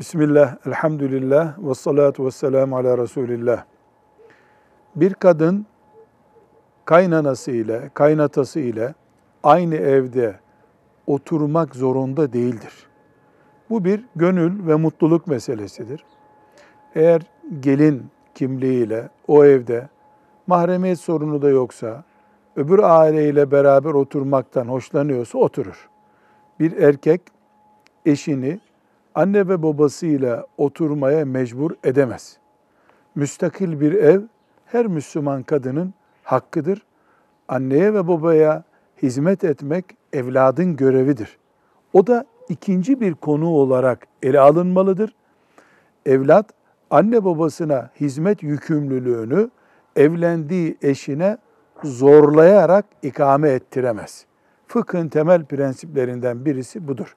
Bismillah, elhamdülillah, ve salatu ve selamu ala Resulillah. Bir kadın kaynanası ile, kaynatası ile aynı evde oturmak zorunda değildir. Bu bir gönül ve mutluluk meselesidir. Eğer gelin kimliğiyle o evde mahremiyet sorunu da yoksa, öbür aileyle beraber oturmaktan hoşlanıyorsa oturur. Bir erkek eşini anne ve babasıyla oturmaya mecbur edemez. Müstakil bir ev her Müslüman kadının hakkıdır. Anneye ve babaya hizmet etmek evladın görevidir. O da ikinci bir konu olarak ele alınmalıdır. Evlat anne babasına hizmet yükümlülüğünü evlendiği eşine zorlayarak ikame ettiremez. Fıkhın temel prensiplerinden birisi budur.